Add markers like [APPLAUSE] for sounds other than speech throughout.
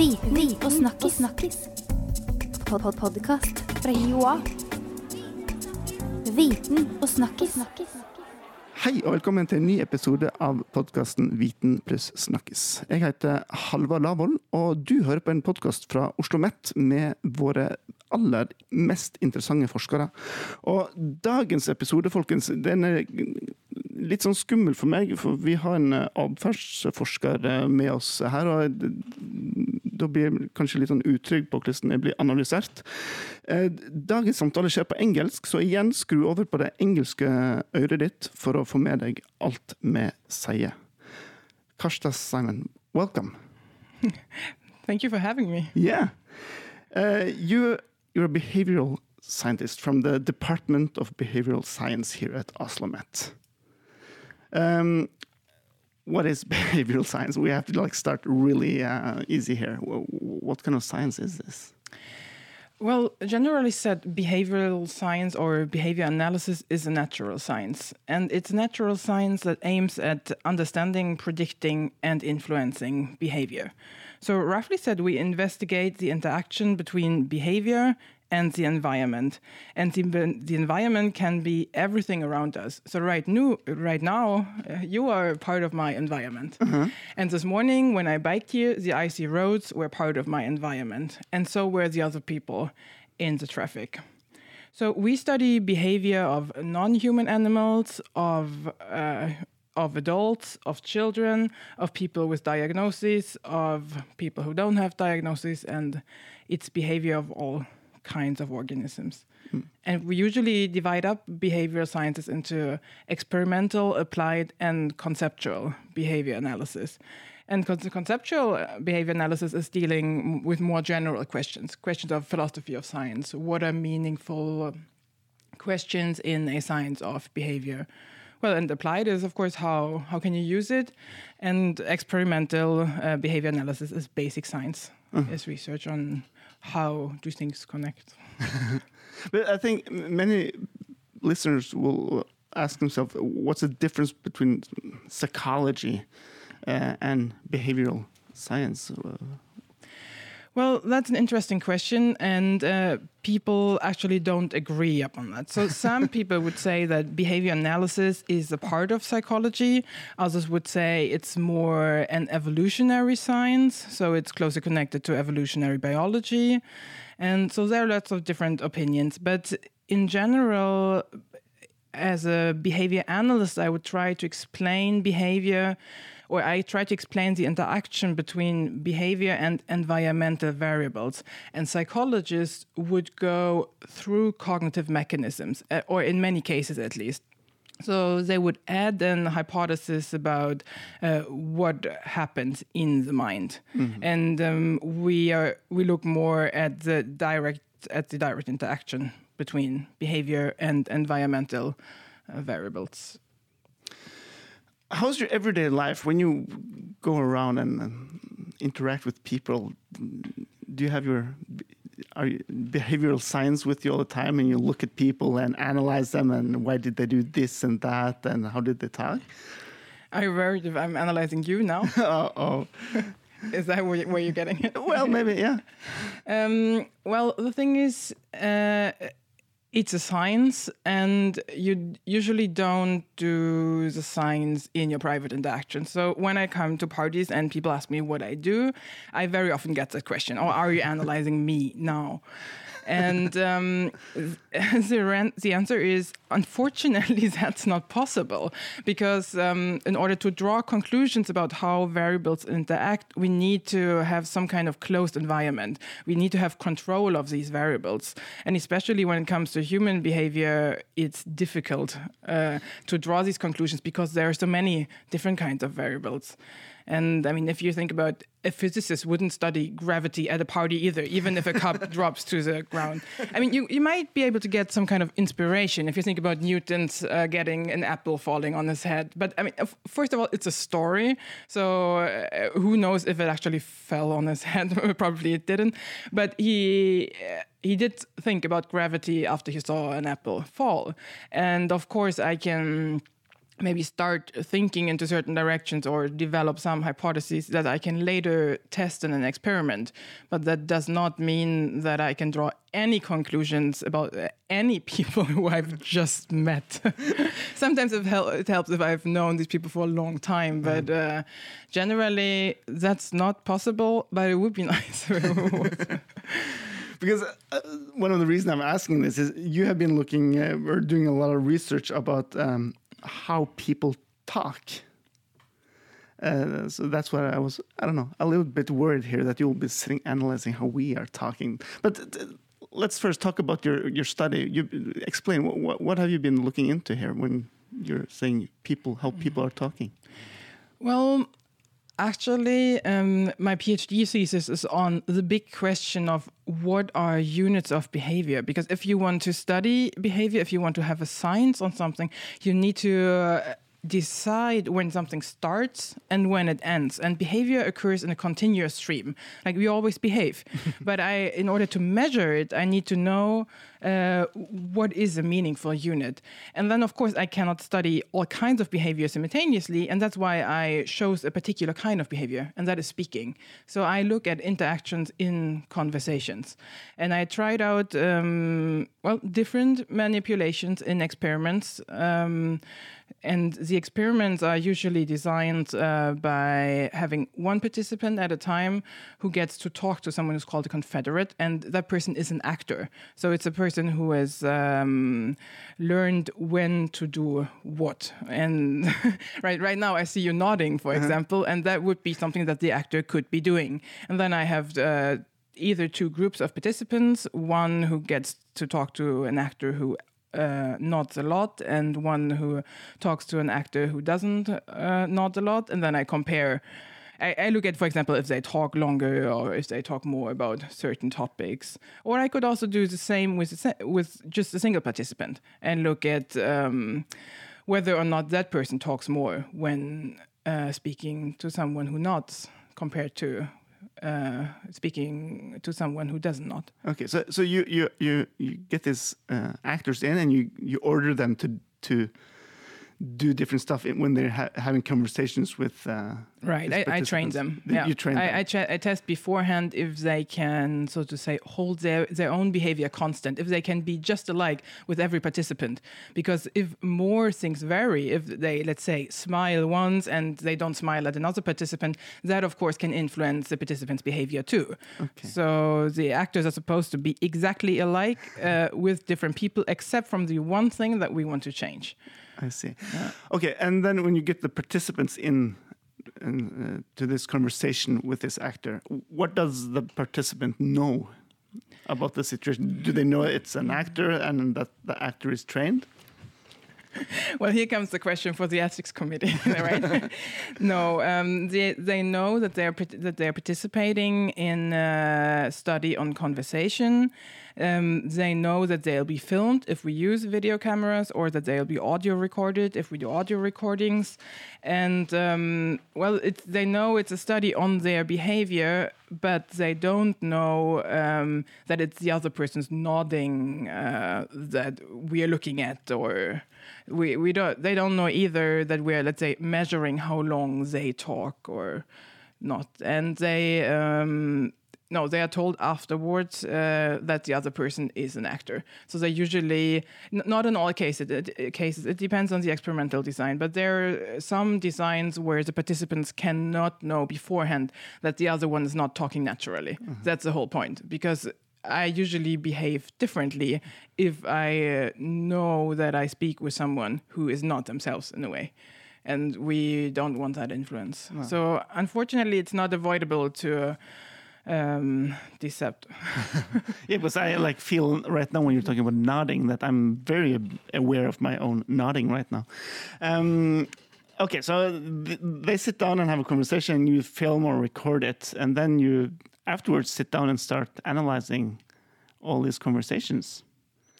Viten og snakkis. snakkis. Pod -pod Podkast fra Joa. Viten og snakkis. Hei og velkommen til en ny episode av podkasten Viten pluss snakkis. Jeg heter Halvard Lavoll, og du hører på en podkast fra Oslo OsloMet med våre aller mest interessante forskere. Og dagens episode, folkens, den er litt sånn skummel for meg, for vi har en atferdsforsker med oss her. og da blir jeg kanskje litt sånn utrygg på hvordan jeg blir analysert. Dagens samtale skjer på engelsk, så igjen skru over på det engelske øret ditt for å få med deg alt vi sier. Karsta Simon, welcome. [LAUGHS] Thank you for having me. Yeah. Uh, you, you're a behavioral scientist from the Department of Behavioral Science here at OsloMet. Um, what is [LAUGHS] behavioral science? We have to like start really uh, easy here. What kind of science is this? Well, generally said, behavioral science or behavior analysis is a natural science. And it's natural science that aims at understanding, predicting, and influencing behavior. So, roughly said, we investigate the interaction between behavior and the environment. And the, the environment can be everything around us. So right, new, right now, uh, you are part of my environment. Uh-huh. And this morning, when I biked here, the icy roads were part of my environment. And so were the other people in the traffic. So we study behavior of non-human animals, of uh, of adults, of children, of people with diagnoses, of people who don't have diagnoses, and its behavior of all kinds of organisms. Mm. And we usually divide up behavioral sciences into experimental, applied, and conceptual behavior analysis. And conceptual uh, behavior analysis is dealing with more general questions, questions of philosophy of science. What are meaningful questions in a science of behavior? Well, and applied is, of course, how, how can you use it? And experimental uh, behavior analysis is basic science, is research on how do things connect. [LAUGHS] but I think many listeners will ask themselves, what's the difference between psychology uh, and behavioral science? Well, that's an interesting question, and uh, people actually don't agree upon that. So, [LAUGHS] some people would say that behavior analysis is a part of psychology. Others would say it's more an evolutionary science, so it's closely connected to evolutionary biology. And so, there are lots of different opinions. But in general, as a behavior analyst, I would try to explain behavior or I try to explain the interaction between behavior and environmental variables. And psychologists would go through cognitive mechanisms, uh, or in many cases at least. So they would add an hypothesis about uh, what happens in the mind, mm-hmm. and um, we are we look more at the direct at the direct interaction between behavior and environmental uh, variables how's your everyday life when you go around and interact with people? Do you have your are you, behavioral science with you all the time, and you look at people and analyze them, and why did they do this and that, and how did they talk? You worried if I'm analyzing you now? [LAUGHS] oh. oh. [LAUGHS] is that where, where you're getting it? well, maybe, yeah. [LAUGHS] Um, well, the thing is, uh, it's a science and you usually don't do the science in your private interaction. So when i come to parties and people ask me what i do i very often get that question oh are you analyzing me now and um, [LAUGHS] the, the answer is unfortunately [LAUGHS] that's not possible because um, in order to draw conclusions about how variables interact, we need to have some kind of closed environment. We need to have control of these variables. And especially when it comes to human behavior, it's difficult uh, to draw these conclusions because there are so many different kinds of variables. And I mean, if you think about a physicist wouldn't study gravity at a party either, even if a cup [LAUGHS] drops to the ground. I mean, you, you might be able to get some kind of inspiration if you think about Newton's uh, getting an apple falling on his head. But I mean, first of all, it's a story. So uh, who knows if it actually fell on his [LAUGHS] head? Probably it didn't. But he. Uh, he did think about gravity after he saw an apple fall. And of course, I can maybe start thinking into certain directions or develop some hypotheses that I can later test in an experiment. But that does not mean that I can draw any conclusions about uh, any [LAUGHS] people who I've just met. [LAUGHS] Sometimes it, hel- it, helps if I've known these people for a long time, but uh, generally that's not possible. But it would be [LAUGHS] nice. because uh, one of the reasons I'm asking this is you have been looking uh, or doing a lot of research about um, how people talk. Uh, so that's why I was, I don't know, a little bit worried here that you'll be sitting analyzing how we are talking. But uh, let's first talk about your, your study. You explain what, what have you been looking into here when you're saying people, how people are talking? Well, Actually, um, my PhD thesis is on the big question of what are units of behavior. Because if you want to study behavior, if you want to have a science on something, you need to uh, decide when something starts and when it ends. And behavior occurs in a continuous stream. Like we always behave. [LAUGHS] But i in order to measure it i need to know uh, what is a meaningful unit. And then of course i cannot study all kinds of behavior simultaneously. And that's why i chose a particular kind of behavior and that is speaking. So i look at interactions in conversations. And i tried out um, well different manipulations in experiments um, and the experiments are usually designed uh, by having one participant at a time who gets to talk to someone who's called a confederate, and that person is an actor. So it's a person who has um, learned when to do what. And [LAUGHS] right, right now, I see you nodding, for uh-huh. example, and that would be something that the actor could be doing. And then I have uh, either two groups of participants, one who gets to talk to an actor who uh, nods a lot and one who talks to an actor who doesn't uh, nod a lot and then i compare I, I, look at for example if they talk longer or if they talk more about certain topics. Or i could also do the same with with just a single participant and look at um, whether or not that person talks more when uh, speaking to someone who nods compared to uh, speaking to someone who does not. Okay, so so you you you, you get these uh, actors in and you you order them to to do different stuff when they're ha having conversations with. Uh, right, I, I, train them. Yeah. You train I, them. I, I, test beforehand if they can, so to say, hold their their own behavior constant. If they can be just alike with every participant, because if more things vary, if they let's say smile once and they don't smile at another participant, that of course can influence the participant's behavior too. Okay. So the actors are supposed to be exactly alike uh, with different people, except from the one thing that we want to change. I see. Yeah. Okay, and then when you get the participants in, in uh, to this conversation with this actor, what does the participant know about the situation? Do they know it's an actor and that the actor is trained? well, here comes the question for the ethics committee, [LAUGHS] right? [LAUGHS] no, um, they they know that they're that they're participating in a study on conversation. Um, they know that they'll be filmed if we use video cameras, or that they'll be audio recorded if we do audio recordings. And um, well, they know it's a study on their behavior, but they don't know um, that it's the other person's nodding uh, that we are looking at, or we, we don't they don't know either that we're let's say measuring how long they talk or not and they um, no they are told afterwards uh, that the other person is an actor so they usually not in all cases it, cases it depends on the experimental design but there are some designs where the participants cannot know beforehand that the other one is not talking naturally mm -hmm. that's the whole point because I usually behave differently if I uh, know that I speak with someone who is not themselves in a way. And we don't want that influence. No. So, unfortunately, it's not avoidable to um, decept. [LAUGHS] yeah, because I like feel right now when you're talking about nodding that I'm very aware of my own nodding right now. Um, okay, so th they sit down and have a conversation. You film or record it, and then you afterwards sit down and start analyzing all these conversations.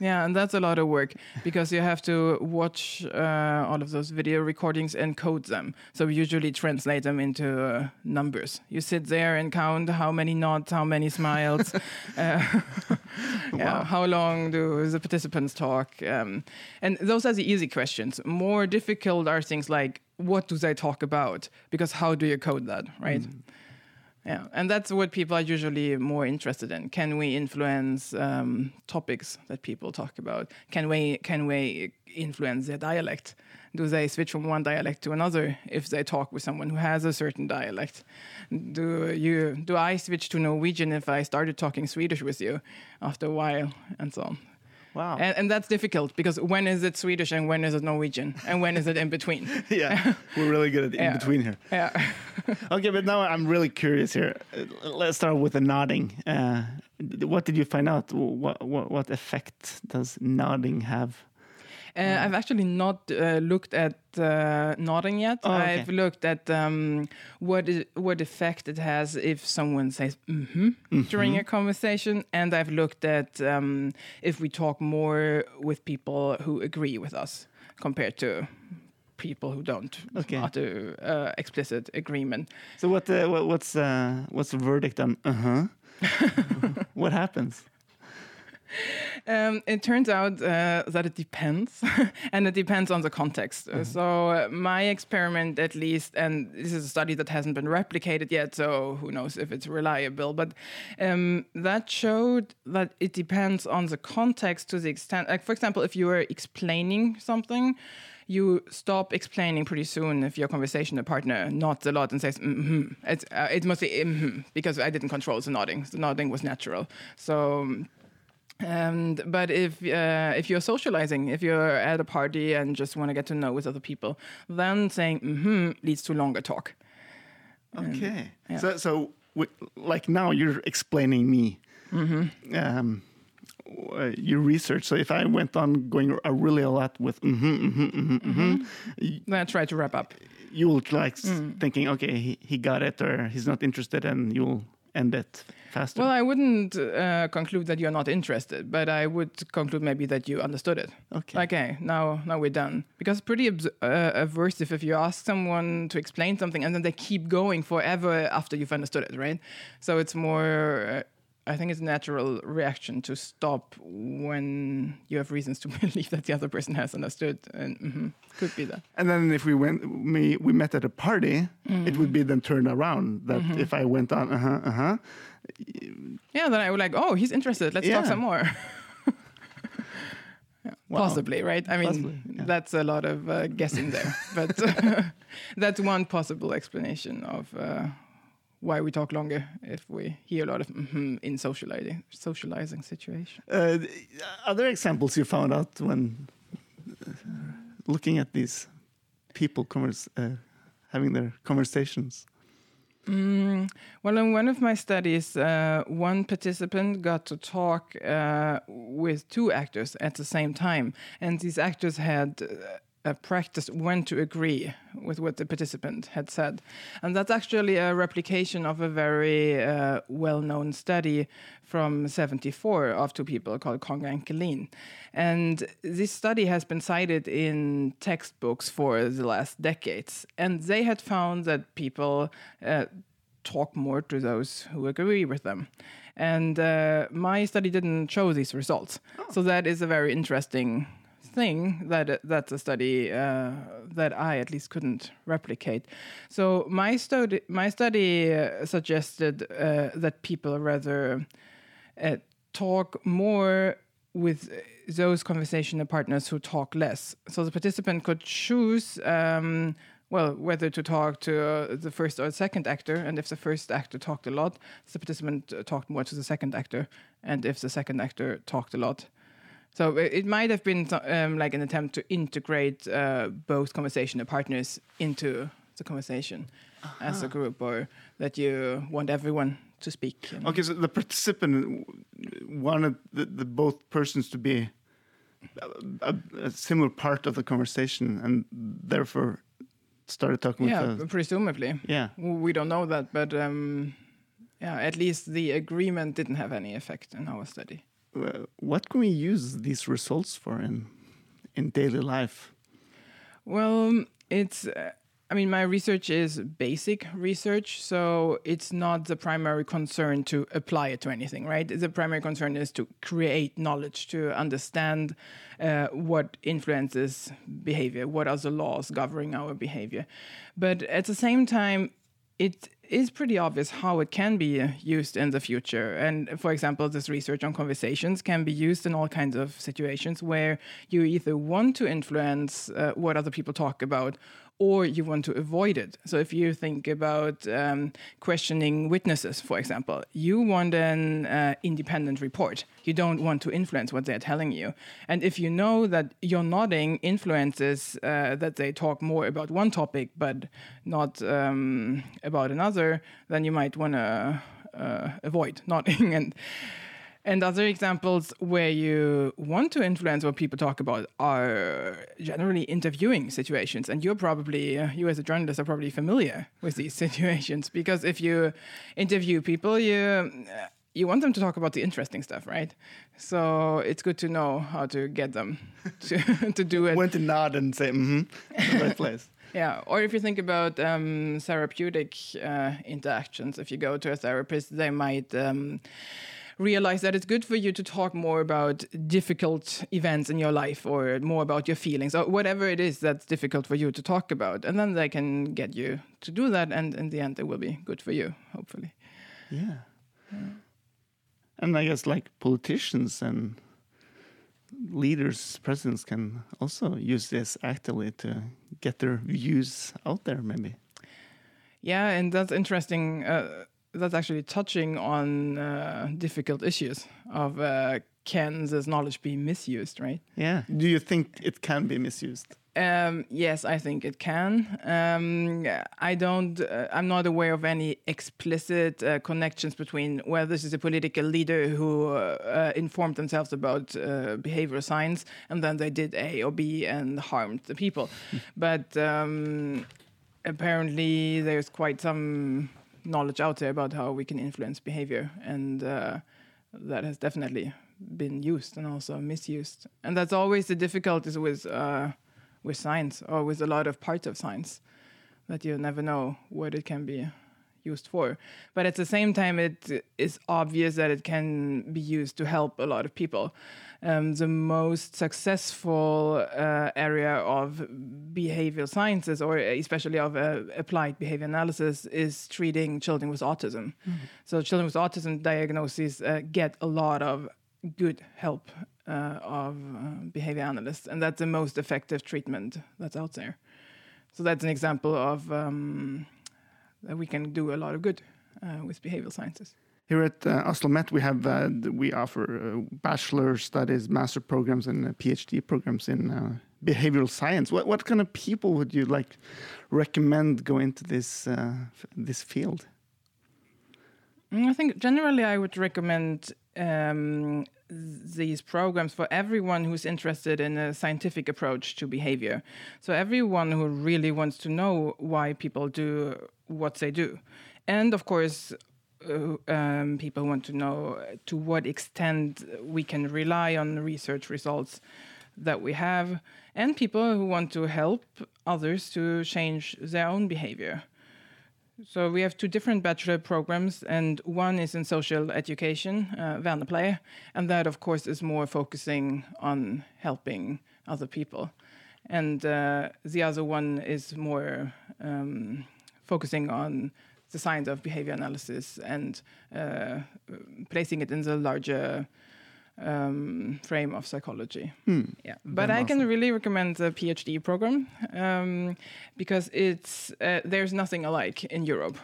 Yeah, and that's a lot of work because you have to watch uh, all of those video recordings and code them. So we usually translate them into uh, numbers. You sit there and count how many nods, how many smiles. [LAUGHS] uh, [LAUGHS] yeah, Wow. how long do the participants talk? Um, and those are the easy questions. More difficult are things like what do they talk about? Because how do you code that, right? Yeah, and that's what people are usually more interested in. Can we influence um, topics that people talk about? Can we can we influence their dialect? Do they switch from one dialect to another if they talk with someone who has a certain dialect? Do you do I switch to Norwegian if I started talking Swedish with you after a while and so on? Wow. And, and that's difficult because when is it Swedish and when is it Norwegian and when is it in between? [LAUGHS] yeah, we're really good at in Yeah. between here. Yeah. [LAUGHS] Okay, but now I'm really curious here. Let's start with the nodding. Uh, what did you find out? What, what what effect does nodding have? Uh, I've actually not uh, looked at uh, nodding yet. Oh, okay. I've looked at um, what is, what effect it has if someone says mm-hmm, during a conversation, and I've looked at um, if we talk more with people who agree with us compared to people who don't Okay. utter uh, explicit agreement. So what uh, what what's uh, what's the verdict on uh huh? [LAUGHS] what happens? [LAUGHS] Um, it turns out uh, that it depends, [LAUGHS] and it depends on the context. Uh, So uh, my experiment, at least, and this is a study that hasn't been replicated yet, so who knows if it's reliable. But um, that showed that it depends on the context to the extent. Like, for example, if you are explaining something. You stop explaining pretty soon if your conversation partner nods a lot and says mm-hmm. It's uh, it's mostly mm-hmm because I didn't control the nodding. The nodding was natural. So um, and but if uh, if you're socializing, if you're at a party and just want to get to know with other people, then saying mm-hmm leads to longer talk. Okay. yeah. So so w- like now you're explaining me. Um, w- your research. So if I went on going a really a lot with mm-hmm, mm-hmm, mm-hmm, mm-hmm, Then I try to wrap up. you'll like s- thinking, okay, he, he got it, or he's not interested, and you'll end it faster. Well, I wouldn't uh, conclude that you're not interested, but I would conclude maybe that you understood it. Okay. Okay, now now we're done. Because it's pretty uh, aversive if you ask someone to explain something and then they keep going forever after you've understood it, right? So it's more. Uh, I think it's a natural reaction to stop when you have reasons to [LAUGHS] believe that the other person has understood, and mhm, could be that. And then if we went, me, we met at a party, it would be then turned around. That if I went on, uh huh, uh huh. Yeah, then I would like, oh, he's interested. Let's Yeah. talk some more. [LAUGHS] Yeah, Wow. Possibly, right? I mean, Possibly, yeah. that's a lot of uh, guessing there, but [LAUGHS] that's one possible explanation of uh, why we talk longer if we hear a lot of mm in socializing socializing situation. Uh, th- other examples you found out when uh, looking at these people uh, having their conversations. Mm, well, in one of my studies, uh, one participant got to talk uh, with two actors at the same time, and these actors had uh, practiced when to agree with what the participant had said. And that's actually a replication of a very uh, well known study from 74 of two people called Conger and Killeen. And this study has been cited in textbooks for the last decades. And they had found that people uh, talk more to those who agree with them. And uh, my study didn't show these results. So that is a very interesting thing that that's a study uh, that I at least couldn't replicate. So my study my study uh, suggested uh, that people rather uh, talk more with those conversation partners who talk less. So the participant could choose. Um, well, whether to talk to uh, the first or second actor, and if the first actor talked a lot, the participant uh, talked more to the second actor, and if the second actor talked a lot, so it it might have been um, like an attempt to integrate uh, both conversation partners into the conversation as a group, or that you want everyone to speak. and- Okay, so the participant wanted the, the both persons to be a, a, a similar part of the conversation, and therefore started talking yeah, with the, presumably. yeah. We don't know that, but um, yeah, at least the agreement didn't have any effect in our study. Uh, what can we use these results for in in daily life? Well, it's uh, I mean, my research is basic research, so it's not the primary concern to apply it to anything, right? The primary concern is to create knowledge, to understand uh, what influences behavior, what are the laws governing our behavior. But at the same time, it is pretty obvious how it can be uh, used in the future. And for example, this research on conversations can be used in all kinds of situations where you either want to influence uh, what other people talk about or you want to avoid it. So if you think about um, questioning witnesses, for example, you want an uh, independent report. You don't want to influence what they're telling you. And if you know that your nodding influences uh, that they talk more about one topic but not um, about another, then you might want to uh, avoid nodding [LAUGHS] and and other examples where you want to influence what people talk about are generally interviewing situations. And you're probably, you as a journalist, are probably familiar with these [LAUGHS] situations because if you interview people, you. You want them to talk about the interesting stuff, right? So it's good to know how to get them [LAUGHS] to, to do it. When to nod and say, mm hmm, right place. [LAUGHS] Yeah, or if you think about um, therapeutic uh, interactions, if you go to a therapist, they might um, realize that it's good for you to talk more about difficult events in your life or more about your feelings or whatever it is that's difficult for you to talk about. And then they can get you to do that. And in the end, it will be good for you, hopefully. Yeah. yeah. And I guess like politicians and leaders, presidents can also use this actively to get their views out there, maybe. Yeah, and that's interesting. Uh, that's actually touching on uh, difficult issues of uh, can this knowledge be misused, right? Yeah. Do you think it can be misused? Um, yes, I think it can. Um, I don't. Uh, I'm not aware of any explicit uh, connections between whether this is a political leader who uh, informed themselves about uh, behavioral science and then they did A or B and harmed the people. [LAUGHS] but um, apparently, there's quite some knowledge out there about how we can influence behavior, and uh, that has definitely been used and also misused. And that's always the difficulties with uh, with science or with a lot of parts of science that you never know what it can be used for. But at the same time, it is obvious that it can be used to help a lot of people um, the most successful uh, area of behavioral sciences, or especially of uh, applied behavior analysis, is treating children with autism. Mm. So, children with autism diagnoses uh, get a lot of good help uh, of uh, behavior analysts, and that's the most effective treatment that's out there. So, that's an example of um, that we can do a lot of good uh, with behavioral sciences. Here at uh, OsloMet, we have uh, we offer uh, bachelor studies, master programs, and uh, PhD programs in uh, behavioral science. What what kind of people would you like recommend go into this uh, this field? Mm, I think generally I would recommend um, these programs for everyone who's interested in a scientific approach to behavior. So everyone who really wants to know why people do what they do. And of course, uh, um, people want to know to what extent we can rely on research results that we have, and people who want to help others to change their own behavior. So we have two different bachelor programs, and one is in social education, uh, vernepleier, and that, of course, is more focusing on helping other people. And uh, the other one is more um, focusing on the science of behavior analysis and uh, placing it in the larger um, frame of psychology. Hmm. Yeah, but I can really recommend the PhD program um, because it's uh, there's nothing alike in Europe.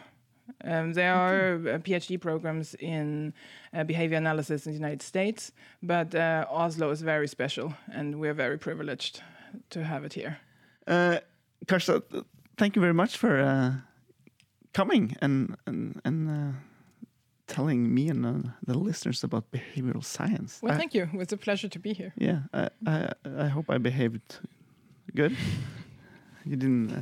Um, there are uh, PhD programs in uh, behavior analysis in the United States, but uh, Oslo is very special, and we're very privileged to have it here. Uh, Carsta, thank you very much for uh, coming and and and uh, telling me and uh, the listeners about behavioral science. Well, I, thank you. It was a pleasure to be here. Yeah, I I, I hope I behaved good. you didn't uh,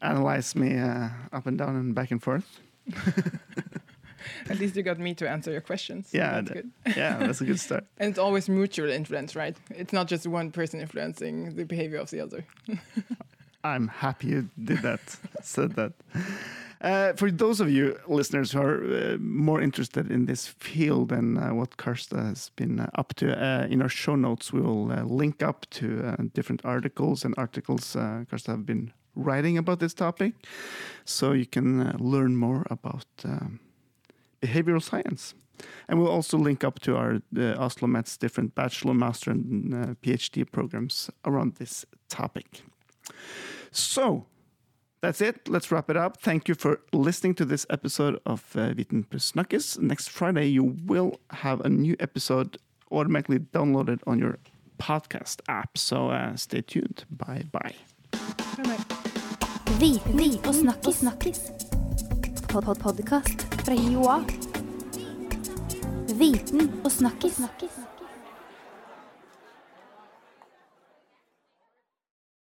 analyze me uh, up and down and back and forth. [LAUGHS] At least you got me to answer your questions. Yeah, that's good. yeah, that's a good start. [LAUGHS] and it's always mutual influence, right? It's not just one person influencing the behavior of the other. [LAUGHS] I'm happy you did that. said that. Uh, for those of you listeners who are uh, more interested in this field and uh, what Carsta has been uh, up to, uh, in our show notes we will uh, link up to different articles and articles Carsta have been writing about this topic, so you can learn more about behavioral science. And we'll also link up to our uh, OsloMet's different bachelor, master, and PhD programs around this topic. So that's it. Let's wrap it up. Thank you for listening to this episode of uh, Viten plus Snakkes. Next Friday, you will have a new episode automatically downloaded on your podcast app. So uh, stay tuned. Bye bye. Viten og snakkis. Viten og snakkis.